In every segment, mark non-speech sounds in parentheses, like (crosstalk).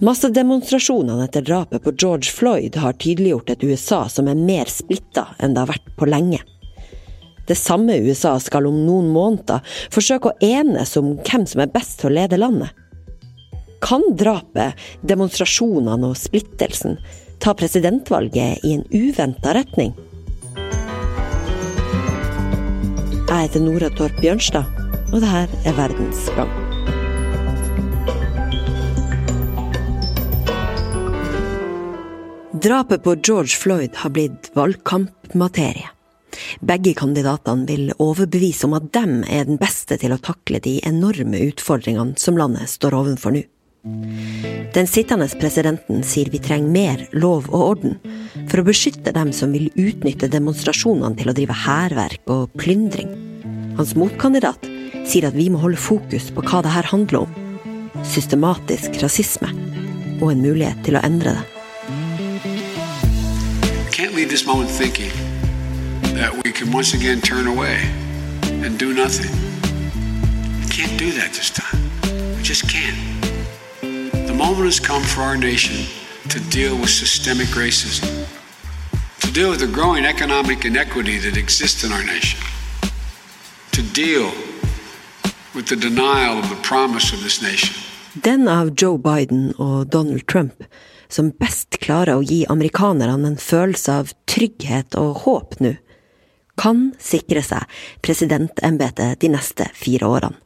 Massedemonstrasjonene etter drapet på George Floyd har tydeliggjort et USA som er mer splitta enn det har vært på lenge. Det samme USA skal om noen måneder forsøke å enes om hvem som er best til å lede landet. Kan drapet, demonstrasjonene og splittelsen ta presidentvalget i en uventa retning? Jeg heter Nora Torp Bjørnstad, og det her er Verdens gang. Drapet på George Floyd har blitt valgkampmaterie. Begge kandidatene vil overbevise om at dem er den beste til å takle de enorme utfordringene som landet står overfor nå. Den sittende presidenten sier vi trenger mer lov og orden for å beskytte dem som vil utnytte demonstrasjonene til å drive hærverk og plyndring. Hans motkandidat sier at vi må holde fokus på hva det her handler om. Systematisk rasisme og en mulighet til å endre det. Can't leave this moment thinking that we can once again turn away and do nothing. We can't do that this time. We just can't. The moment has come for our nation to deal with systemic racism, to deal with the growing economic inequity that exists in our nation, to deal with the denial of the promise of this nation. Den av Joe Biden og Donald Trump som best klarer å gi amerikanerne en følelse av trygghet og håp nå, kan sikre seg presidentembetet de neste fire årene.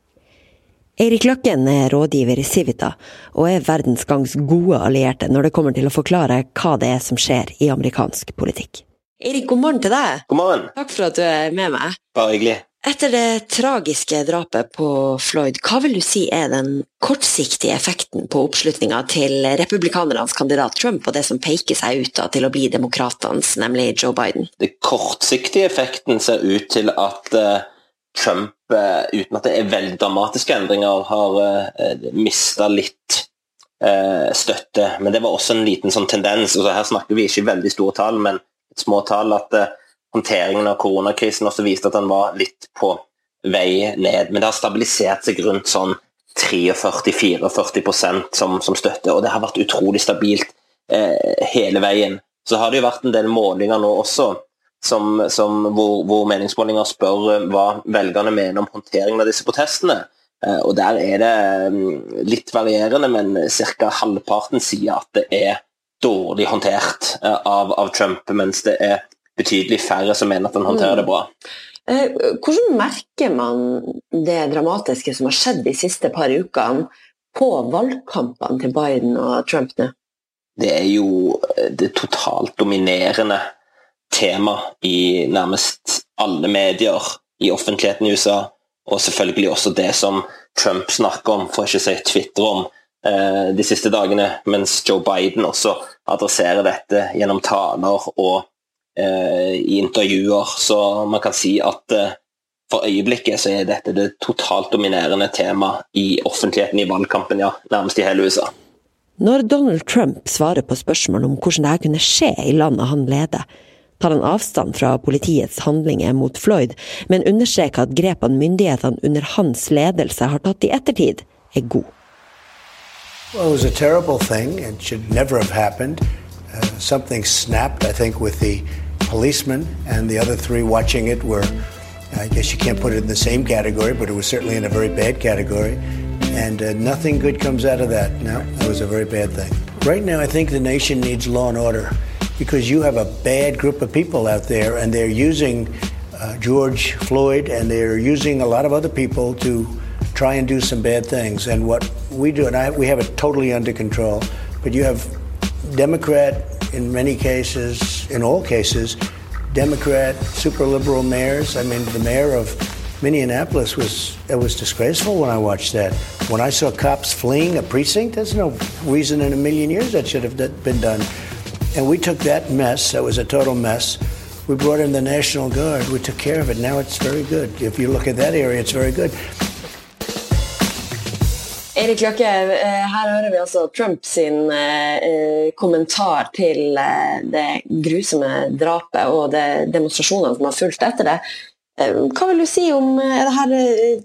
Eirik Løkken er rådgiver i Civita, og er Verdensgangs gode allierte når det kommer til å forklare hva det er som skjer i amerikansk politikk. Eirik, god morgen til deg. God morgen. Takk for at du er med meg. Bare hyggelig. Etter det tragiske drapet på Floyd, hva vil du si er den kortsiktige effekten på oppslutninga til republikanernes kandidat Trump og det som peker seg ut da, til å bli demokratenes, nemlig Joe Biden? Den kortsiktige effekten ser ut til at uh, Trump, uh, uten at det er veldig dramatiske endringer, har uh, mista litt støtte. Men det var også en liten sånn tendens. Altså, her snakker vi ikke veldig store tall, men små tall. at håndteringen av koronakrisen også viste at den var litt på vei ned. Men det har stabilisert seg rundt sånn 43-44% som, som støtte, og det har vært utrolig stabilt eh, hele veien. Så har det jo vært en del målinger nå også, som, som hvor, hvor, meningsmålinger spør eh, hva velgerne mener om håndteringen av disse protestene. Eh, og Der er det mm, litt varierende, men ca. halvparten sier at det er dårlig håndtert eh, av, av Trump, mens det er betydelig færre som mener at han håndterer det bra. Eh, hvordan merker man det dramatiske som har skjedd de siste par ukene, på valgkampene til Biden og Trump nå? Det er jo eh, det totalt dominerende tema i nærmest alle medier i offentligheten i USA, og selvfølgelig også det som Trump snakker om, for ikke å si Twitter om, eh, de siste dagene, mens Joe Biden også adresserer dette gjennom taler og i intervjuer, så man kan si at eh, for øyeblikket så er dette det totalt dominerende tema i offentligheten i valgkampen, ja, nærmest i hele USA. Når Donald Trump svarer på spørsmål om hvordan dette kunne skje i landet han leder, tar han avstand fra politiets handlinger mot Floyd, men understreker at grepene myndighetene under hans ledelse har tatt i ettertid, er god. Well, it was a terrible thing. It should never have happened. Uh, something snapped, I think, with the policemen, and the other three watching it were, I guess you can't put it in the same category, but it was certainly in a very bad category. And uh, nothing good comes out of that. No, it was a very bad thing. Right now, I think the nation needs law and order because you have a bad group of people out there, and they're using uh, George Floyd and they're using a lot of other people to try and do some bad things. And what we do, and I, we have it totally under control, but you have Democrat in many cases, in all cases, Democrat, super liberal mayors. I mean, the mayor of Minneapolis was it was disgraceful when I watched that. When I saw cops fleeing a precinct, there's no reason in a million years that should have been done. And we took that mess. That was a total mess. We brought in the National Guard. We took care of it. Now it's very good. If you look at that area, it's very good. Erik Løkke, eh, her hører vi altså Trump sin eh, eh, kommentar til det grusomme drapet og de demonstrasjonene som har fulgt etter det. Hva vil du si om er det her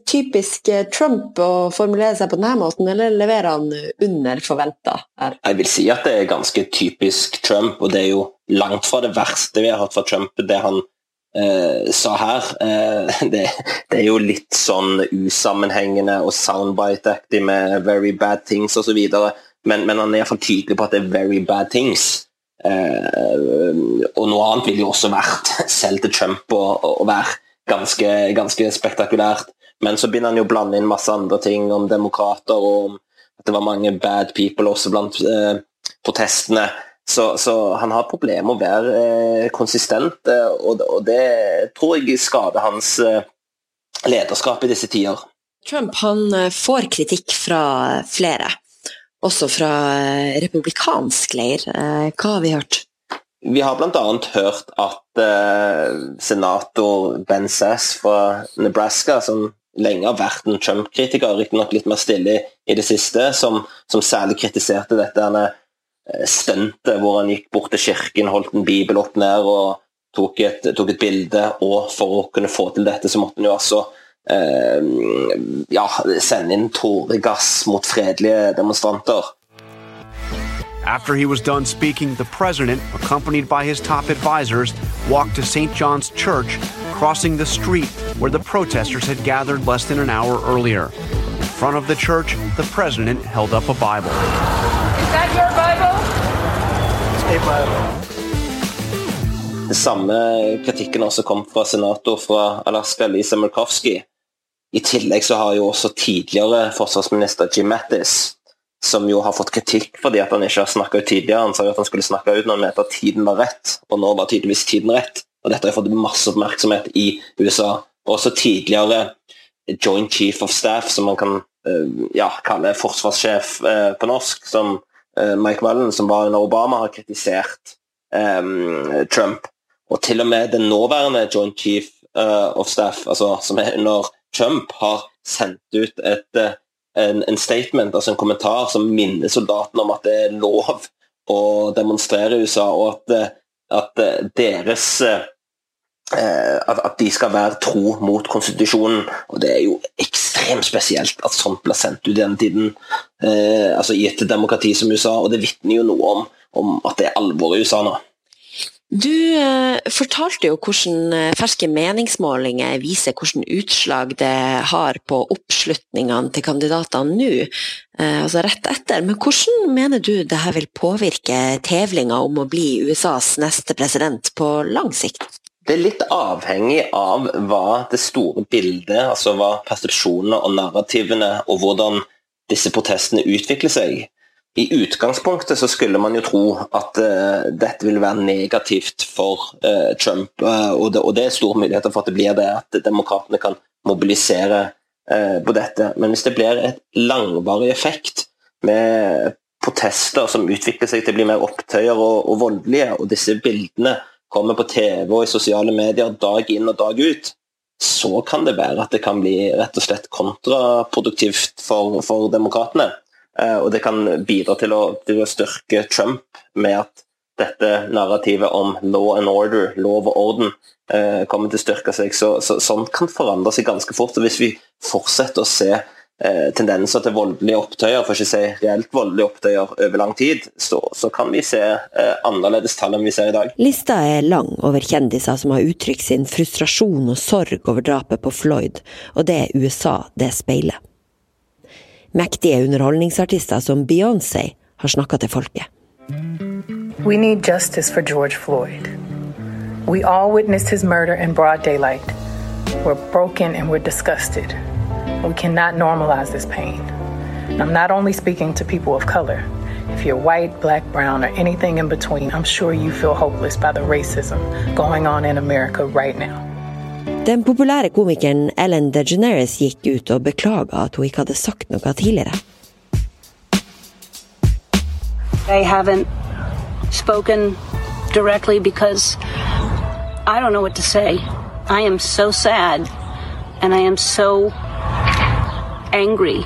typisk Trump å formulere seg på denne måten, eller leverer han under forventa? Jeg vil si at det er ganske typisk Trump, og det er jo langt fra det verste vi har hørt fra Trump. det han eh, sa her. Eh, (laughs) det, det, er jo litt sånn usammenhengende og soundbite-aktig med 'very bad things' osv. Men, men han er iallfall tydelig på at det er 'very bad things'. Eh, og noe annet ville jo også vært, (laughs) selv til Trump, å, være ganske, ganske, spektakulært. Men så begynner han jo å blande inn masse andre ting om demokrater og om at det var mange bad people også blant eh, protestene. Så, så, han har problemer med å være eh, konsistent, eh, og, og, det tror jeg skader hans eh, lederskap i disse tider. Trump han får kritikk fra flere også fra republikansk leir. Hva har vi hørt? Vi har bl.a. hørt at senator Ben Sass fra Nebraska, som lenge har vært en Trump-kritiker, riktignok litt mer stille i det siste, som, som særlig kritiserte dette stuntet hvor han gikk bort til kirken, holdt en bibel opp ned og tok et, tok et bilde. Og for å kunne få til dette, så måtte han jo altså Eh, ja, sende inn tåregass mot fredelige demonstranter. After he was done speaking, the president, accompanied by his top advisors, walked to St. John's Church, crossing the street where the protesters had gathered less than an hour earlier. In front of the church, the president held up a Bible. Is that your Bible? Det samme kritikken også kom fra senator fra Alaska, Lisa Murkowski. I tillegg så har jo også tidligere forsvarsminister Jim Mattis, som jo har fått kritikk fordi at han ikke har snakka ut tidligere. Han sa jo at han skulle snakke ut når han mente at tiden var rett, og nå var tydeligvis tiden rett. Og dette har fått masse oppmerksomhet i USA. Også tidligere Joint Chief of Staff, som man kan eh, ja, kalle forsvarssjef eh, på norsk, som Mike Mullen, som var under Obama, har kritisert um, Trump. Og til og med den nåværende Joint Chief of Staff, altså, som er under Trump har sendt ut et, eh, en, en, statement, altså en kommentar, som minner soldatene om at det er lov å demonstrere i USA, og at, eh, at eh, deres at, de skal være tro mot konstitusjonen. og Det er jo ekstremt spesielt at sånt blir sendt ut i den tiden, altså i et demokrati som USA. og Det vitner jo noe om, om at det er alvor i USA nå. Du eh, fortalte jo hvordan eh, ferske meningsmålinger viser hvordan utslag det har på oppslutningene til kandidatene nå, eh, altså rett etter. Men hvordan mener du det her vil påvirke tevlinga om å bli USAs neste president på lang sikt? Det er litt avhengig av hva det store bildet, altså hva persepsjonene og narrativene og hvordan disse protestene utvikler seg. I utgangspunktet så skulle man jo tro at uh, dette vil være negativt for uh, Trump, uh, og, det, og, det, er store muligheter for at det blir det, at demokratene kan mobilisere på dette. Men hvis det blir et langvarig effekt med protester som utvikler seg til å bli mer opptøyer og, og voldelige, og disse bildene kommer på TV og i sosiale medier dag inn og dag ut, så kan det være at det kan bli rett og slett kontraproduktivt for, for demokratene. Eh, og det kan bidra til å, til å, styrke Trump med at dette narrativet om law and order, lov og orden, eh, kommer til å styrke seg. Så, så, sånt kan forandre seg ganske fort. og Hvis vi fortsetter å se eh, tendenser til voldelige opptøyer, for ikke å si reelt voldelige opptøyer over lang tid, så, så kan vi se eh, annerledes tall enn vi ser i dag. Lista er lang over kjendiser som har uttrykt sin frustrasjon og sorg over drapet på Floyd, og det er USA det speiler. Mektige underholdningsartister som Beyoncé har snakka til folket. We need justice for George Floyd. We all witnessed his murder in broad daylight. We're broken and we're disgusted. We cannot normalize this pain. And I'm not only speaking to people of color. If you're white, black, brown, or anything in between, I'm sure you feel hopeless by the racism going on in America right now. Den populære komikeren Ellen DeGeneres gikk ut og beklaga at hun ikke hadde sagt noe tidligere. I haven't spoken directly because I don't know what to say. I am so sad and I am so angry.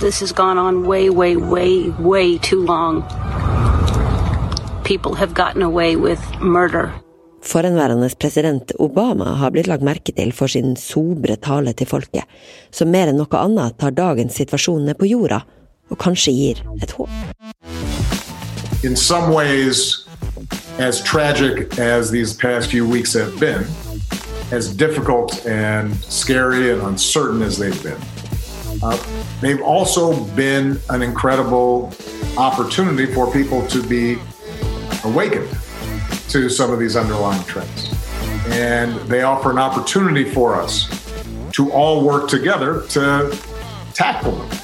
This has gone on way, way, way, way too long. people have gotten away with murder. Forhenværende president Obama har blitt lagt merke til for sin sobre tale til folket, som mer enn noe annet tar dagens situasjon ned på jorda, og kanskje gir et håp. In some ways, as tragic as these past few weeks have been, as difficult and scary and uncertain as they've been, uh, they've also been an incredible opportunity for people to be awakened to some of these underlying trends. And they offer an opportunity for us to all work together to tackle them,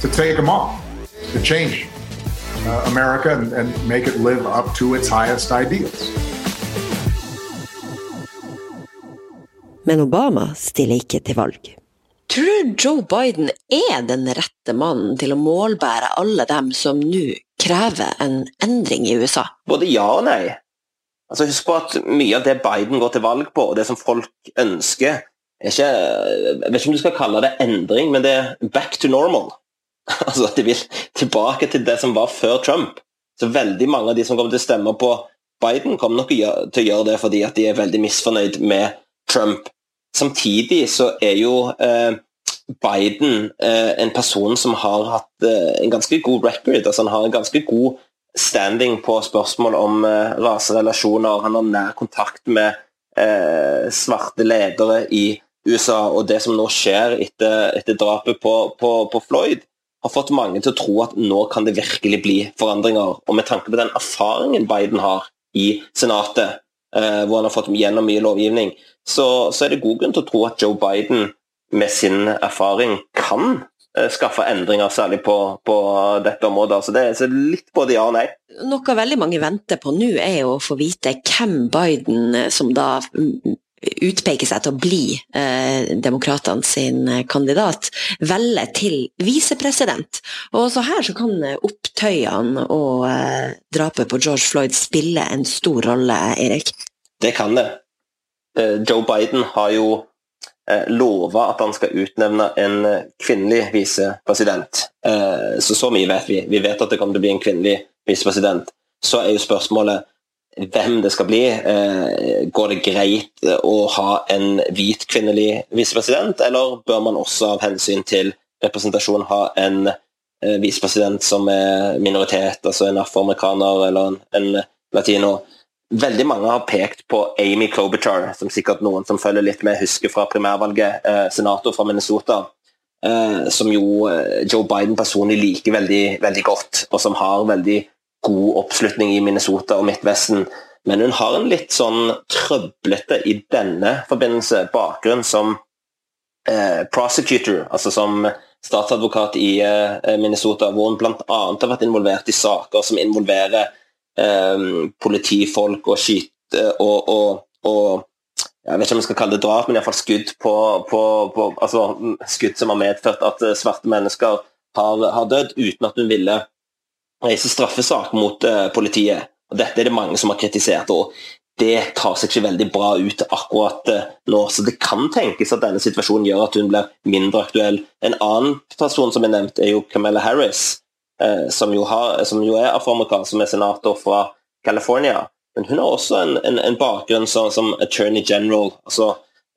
to take them on, to change uh, America and, and make it live up to its highest ideals. Men Obama stiller ikke til valg. Tror du Joe Biden er den rette mannen til å målbære alle dem som nå krever en endring i USA? Både ja og nei. Altså Husk på at mye av det Biden går til valg på, og det som folk ønsker, er ikke Jeg vet ikke om du skal kalle det endring, men det er back to normal. (laughs) Altså at De vil tilbake til det som var før Trump. Så veldig mange av de som kommer til å stemme på Biden, kommer nok til å gjøre det fordi at de er veldig misfornøyd med Trump. Samtidig så er jo eh, Biden eh, en person som har hatt eh, en ganske god record. altså Han har en ganske god standing på spørsmål om raserelasjoner. Han har nær kontakt med svarte ledere i USA. Og det som nå skjer etter, etter drapet på, på, på, Floyd, har fått mange til å tro at nå kan det virkelig bli forandringer. Og med tanke på den erfaringen Biden har i Senatet, hvor han har fått gjennom mye lovgivning, så, så er det god grunn til å tro at Joe Biden med sin erfaring kan Eh, skaffe endringer, særlig på, på dette området. Så det er litt både ja og nei. Noe veldig mange venter på nå, er å få vite hvem Biden, eh, som da utpeker seg til å bli eh, sin eh, kandidat, velger til visepresident. Og også her så kan opptøyene og eh, drapet på George Floyd spille en stor rolle, Erik? Det kan det. Eh, Joe Biden har jo eh, lova at han skal utnevne en eh, kvinnelig visepresident. Eh, så så mye vet vi. Vi vet at det kommer til å bli en kvinnelig visepresident. Så er jo spørsmålet hvem det skal bli. Eh, går det greit å ha en hvit kvinnelig visepresident, eller bør man også av hensyn til representasjon ha en eh, visepresident som er minoritet, altså en afroamerikaner eller en, latino? Veldig mange har pekt på Amy Klobuchar, som sikkert noen som følger litt med, husker fra primærvalget. Eh, senator fra Minnesota. Eh, som jo eh, Joe Biden personlig liker veldig, veldig, godt, og som har veldig god oppslutning i Minnesota og Midtvesten. Men hun har en litt sånn trøblete i denne forbindelse bakgrunn som eh, prosecutor, altså som statsadvokat i eh, Minnesota, hvor hun bl.a. har vært involvert i saker som involverer eh, politifolk og skyte og, og, og, Jeg vet ikke om jeg skal kalle det drap, men iallfall skudd på, på, på, altså skudd som har medført at eh, svarte mennesker har, har dødd, uten at hun ville reise straffesak mot uh, politiet. Og Dette er det mange som har kritisert. og det tar seg ikke veldig bra ut akkurat uh, nå. Så det kan tenkes at denne situasjonen gjør at hun blir mindre aktuell. En annen person som er nevnt, er jo Camilla Harris, Eh, som jo, har, som jo er afroamerikaner, som er senator fra California. Men hun har også en, en, en bakgrunn som, som, attorney general, altså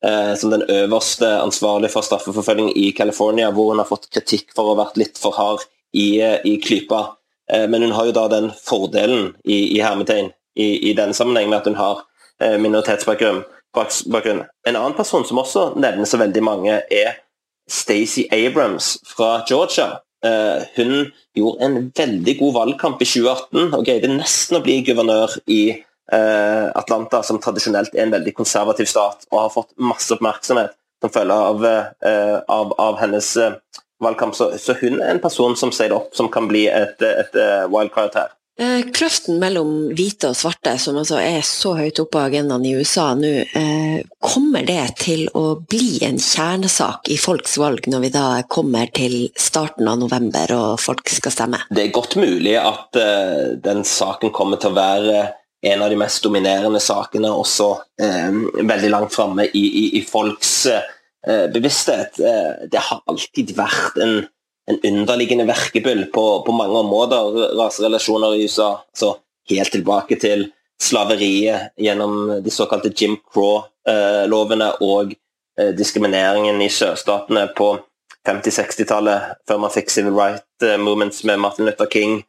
eh, som den øverste ansvarlige for straffeforfølging i California, hvor hun har fått kritikk for å ha vært litt for hard i, i klypa. Eh, men hun har jo da den fordelen i, i hermetegn i, i denne sammenheng med at hun har eh, minoritetsbakgrunn. Bakgrunn. En annen person som også nevnes så veldig mange, er Stacey Abrams fra Georgia. Eh, hun gjorde en veldig god valgkamp i 2018 og greide nesten å bli guvernør i Atlanta, som tradisjonelt er en veldig konservativ stat, og har fått masse oppmerksomhet som følge av, av, av hennes valgkamp. Så, så, hun er en person som seiler opp, som kan bli et, et wildcard her. Eh, kløften mellom hvite og svarte, som altså er så høyt oppe på agendaen i USA nå, eh, kommer det til å bli en kjernesak i folks valg når vi da kommer til starten av november og folk skal stemme? Det er godt mulig at den saken kommer til å være en av de mest dominerende sakene også veldig langt framme i, i, i, folks uh, bevissthet. det har alltid vært en en underliggende verkebyll på, på, mange områder, raserelasjoner i USA. Så helt tilbake til slaveriet, gjennom de såkalte Jim Crow-lovene og eh, diskrimineringen i sørstatene på 50-60-tallet, før man fikk civil right movements med Martin Luther King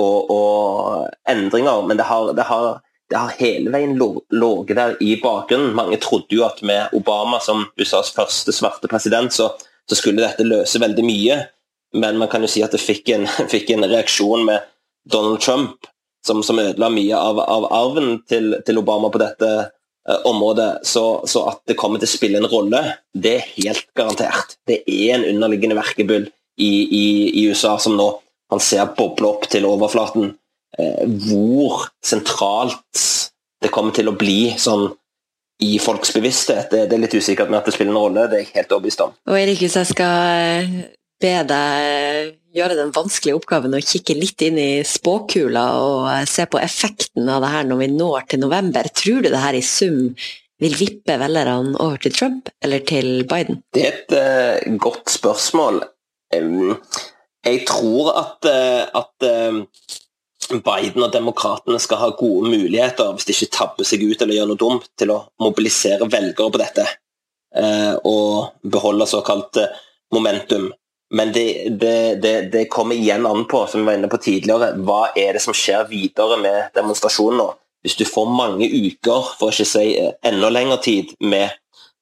og, og endringer. Men det har, det har, det har hele veien ligget der i bakgrunnen. Mange trodde jo at med Obama som USAs første svarte president, så, så skulle dette løse veldig mye. Men man kan jo si at det fikk en, (laughs) fikk en reaksjon med Donald Trump som, som ødela mye av, av arven til, til, Obama på dette eh, området. Så, så, at det kommer til å spille en rolle, det er helt garantert. Det er en underliggende verkebyll i, i, i USA som nå han ser boble opp til overflaten. Uh, hvor sentralt det kommer til å bli sånn i folks bevissthet. Det, er litt usikkert med at det spiller en rolle, det er jeg helt overbevist om. Og Erik, hvis jeg skal be deg gjøre den vanskelige oppgaven å kikke litt inn i spåkula og eh, se på effekten av det her når vi når til november. Tror du det her i sum vil vippe velgerne over til Trump eller til Biden? Det er et uh, godt spørsmål. Um, jeg tror at, uh, at uh, Biden og demokratene skal ha gode muligheter, hvis de ikke tabber seg ut eller gjør noe dumt, til å mobilisere velgere på dette. og beholde såkalt momentum. Men det, det, det, det, kommer igjen an på, som vi var inne på tidligere, hva er det som skjer videre med demonstrasjonen nå? Hvis du får mange uker, for å ikke si eh, enda lengre tid, med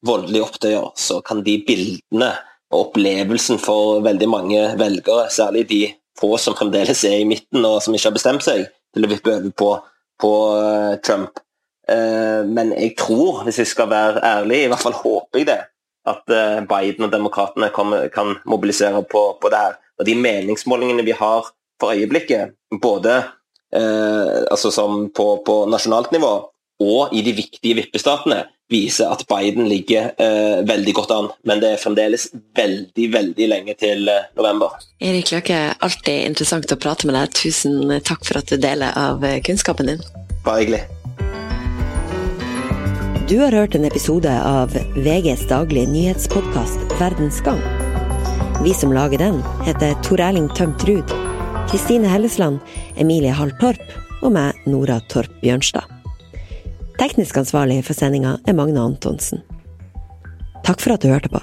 voldelige opptøyer, så kan de bildene og opplevelsen for veldig mange velgere, særlig de få som fremdeles er i midten og som ikke har bestemt seg, til å vippe over på, på uh, Trump. Uh, men jeg tror, hvis jeg skal være ærlig, i hvert fall håper jeg det, at eh, Biden og demokratene kan mobilisere på, på det her. Og De meningsmålingene vi har for øyeblikket, både eh, altså på, på, nasjonalt nivå og i de viktige vippestatene, viser at Biden ligger eh, veldig godt an. Men det er fremdeles veldig veldig lenge til eh, november. Erik Løke, alltid interessant å prate med deg. Tusen takk for at du deler av eh, kunnskapen din. Bare hyggelig. Du har hørt en episode av VGs daglige nyhetspodkast Verdens gang. Vi som lager den, heter Tor Erling Tømt Ruud, Kristine Hellesland, Emilie Hall Torp og meg, Nora Torp Bjørnstad. Teknisk ansvarlig for sendinga er Magne Antonsen. Takk for at du hørte på.